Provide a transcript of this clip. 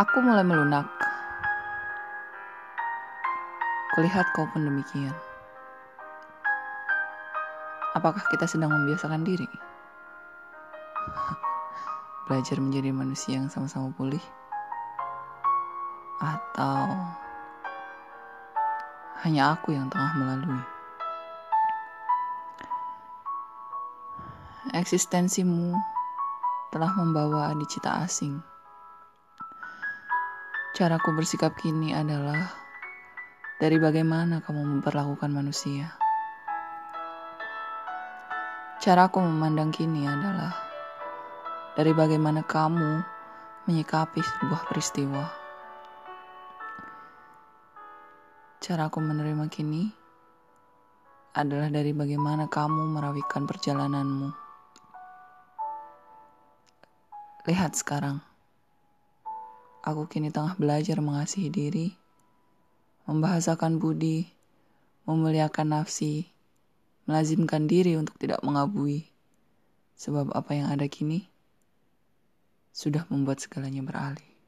Aku mulai melunak. Kulihat kau pun demikian. Apakah kita sedang membiasakan diri? Belajar menjadi manusia yang sama-sama pulih? Atau hanya aku yang tengah melalui? Eksistensimu telah membawa adicita asing. Caraku bersikap kini adalah dari bagaimana kamu memperlakukan manusia. Caraku memandang kini adalah dari bagaimana kamu menyikapi sebuah peristiwa. Caraku menerima kini adalah dari bagaimana kamu merawikan perjalananmu. Lihat sekarang, aku kini tengah belajar mengasihi diri, membahasakan budi, memuliakan nafsi, melazimkan diri untuk tidak mengabui. Sebab apa yang ada kini sudah membuat segalanya beralih.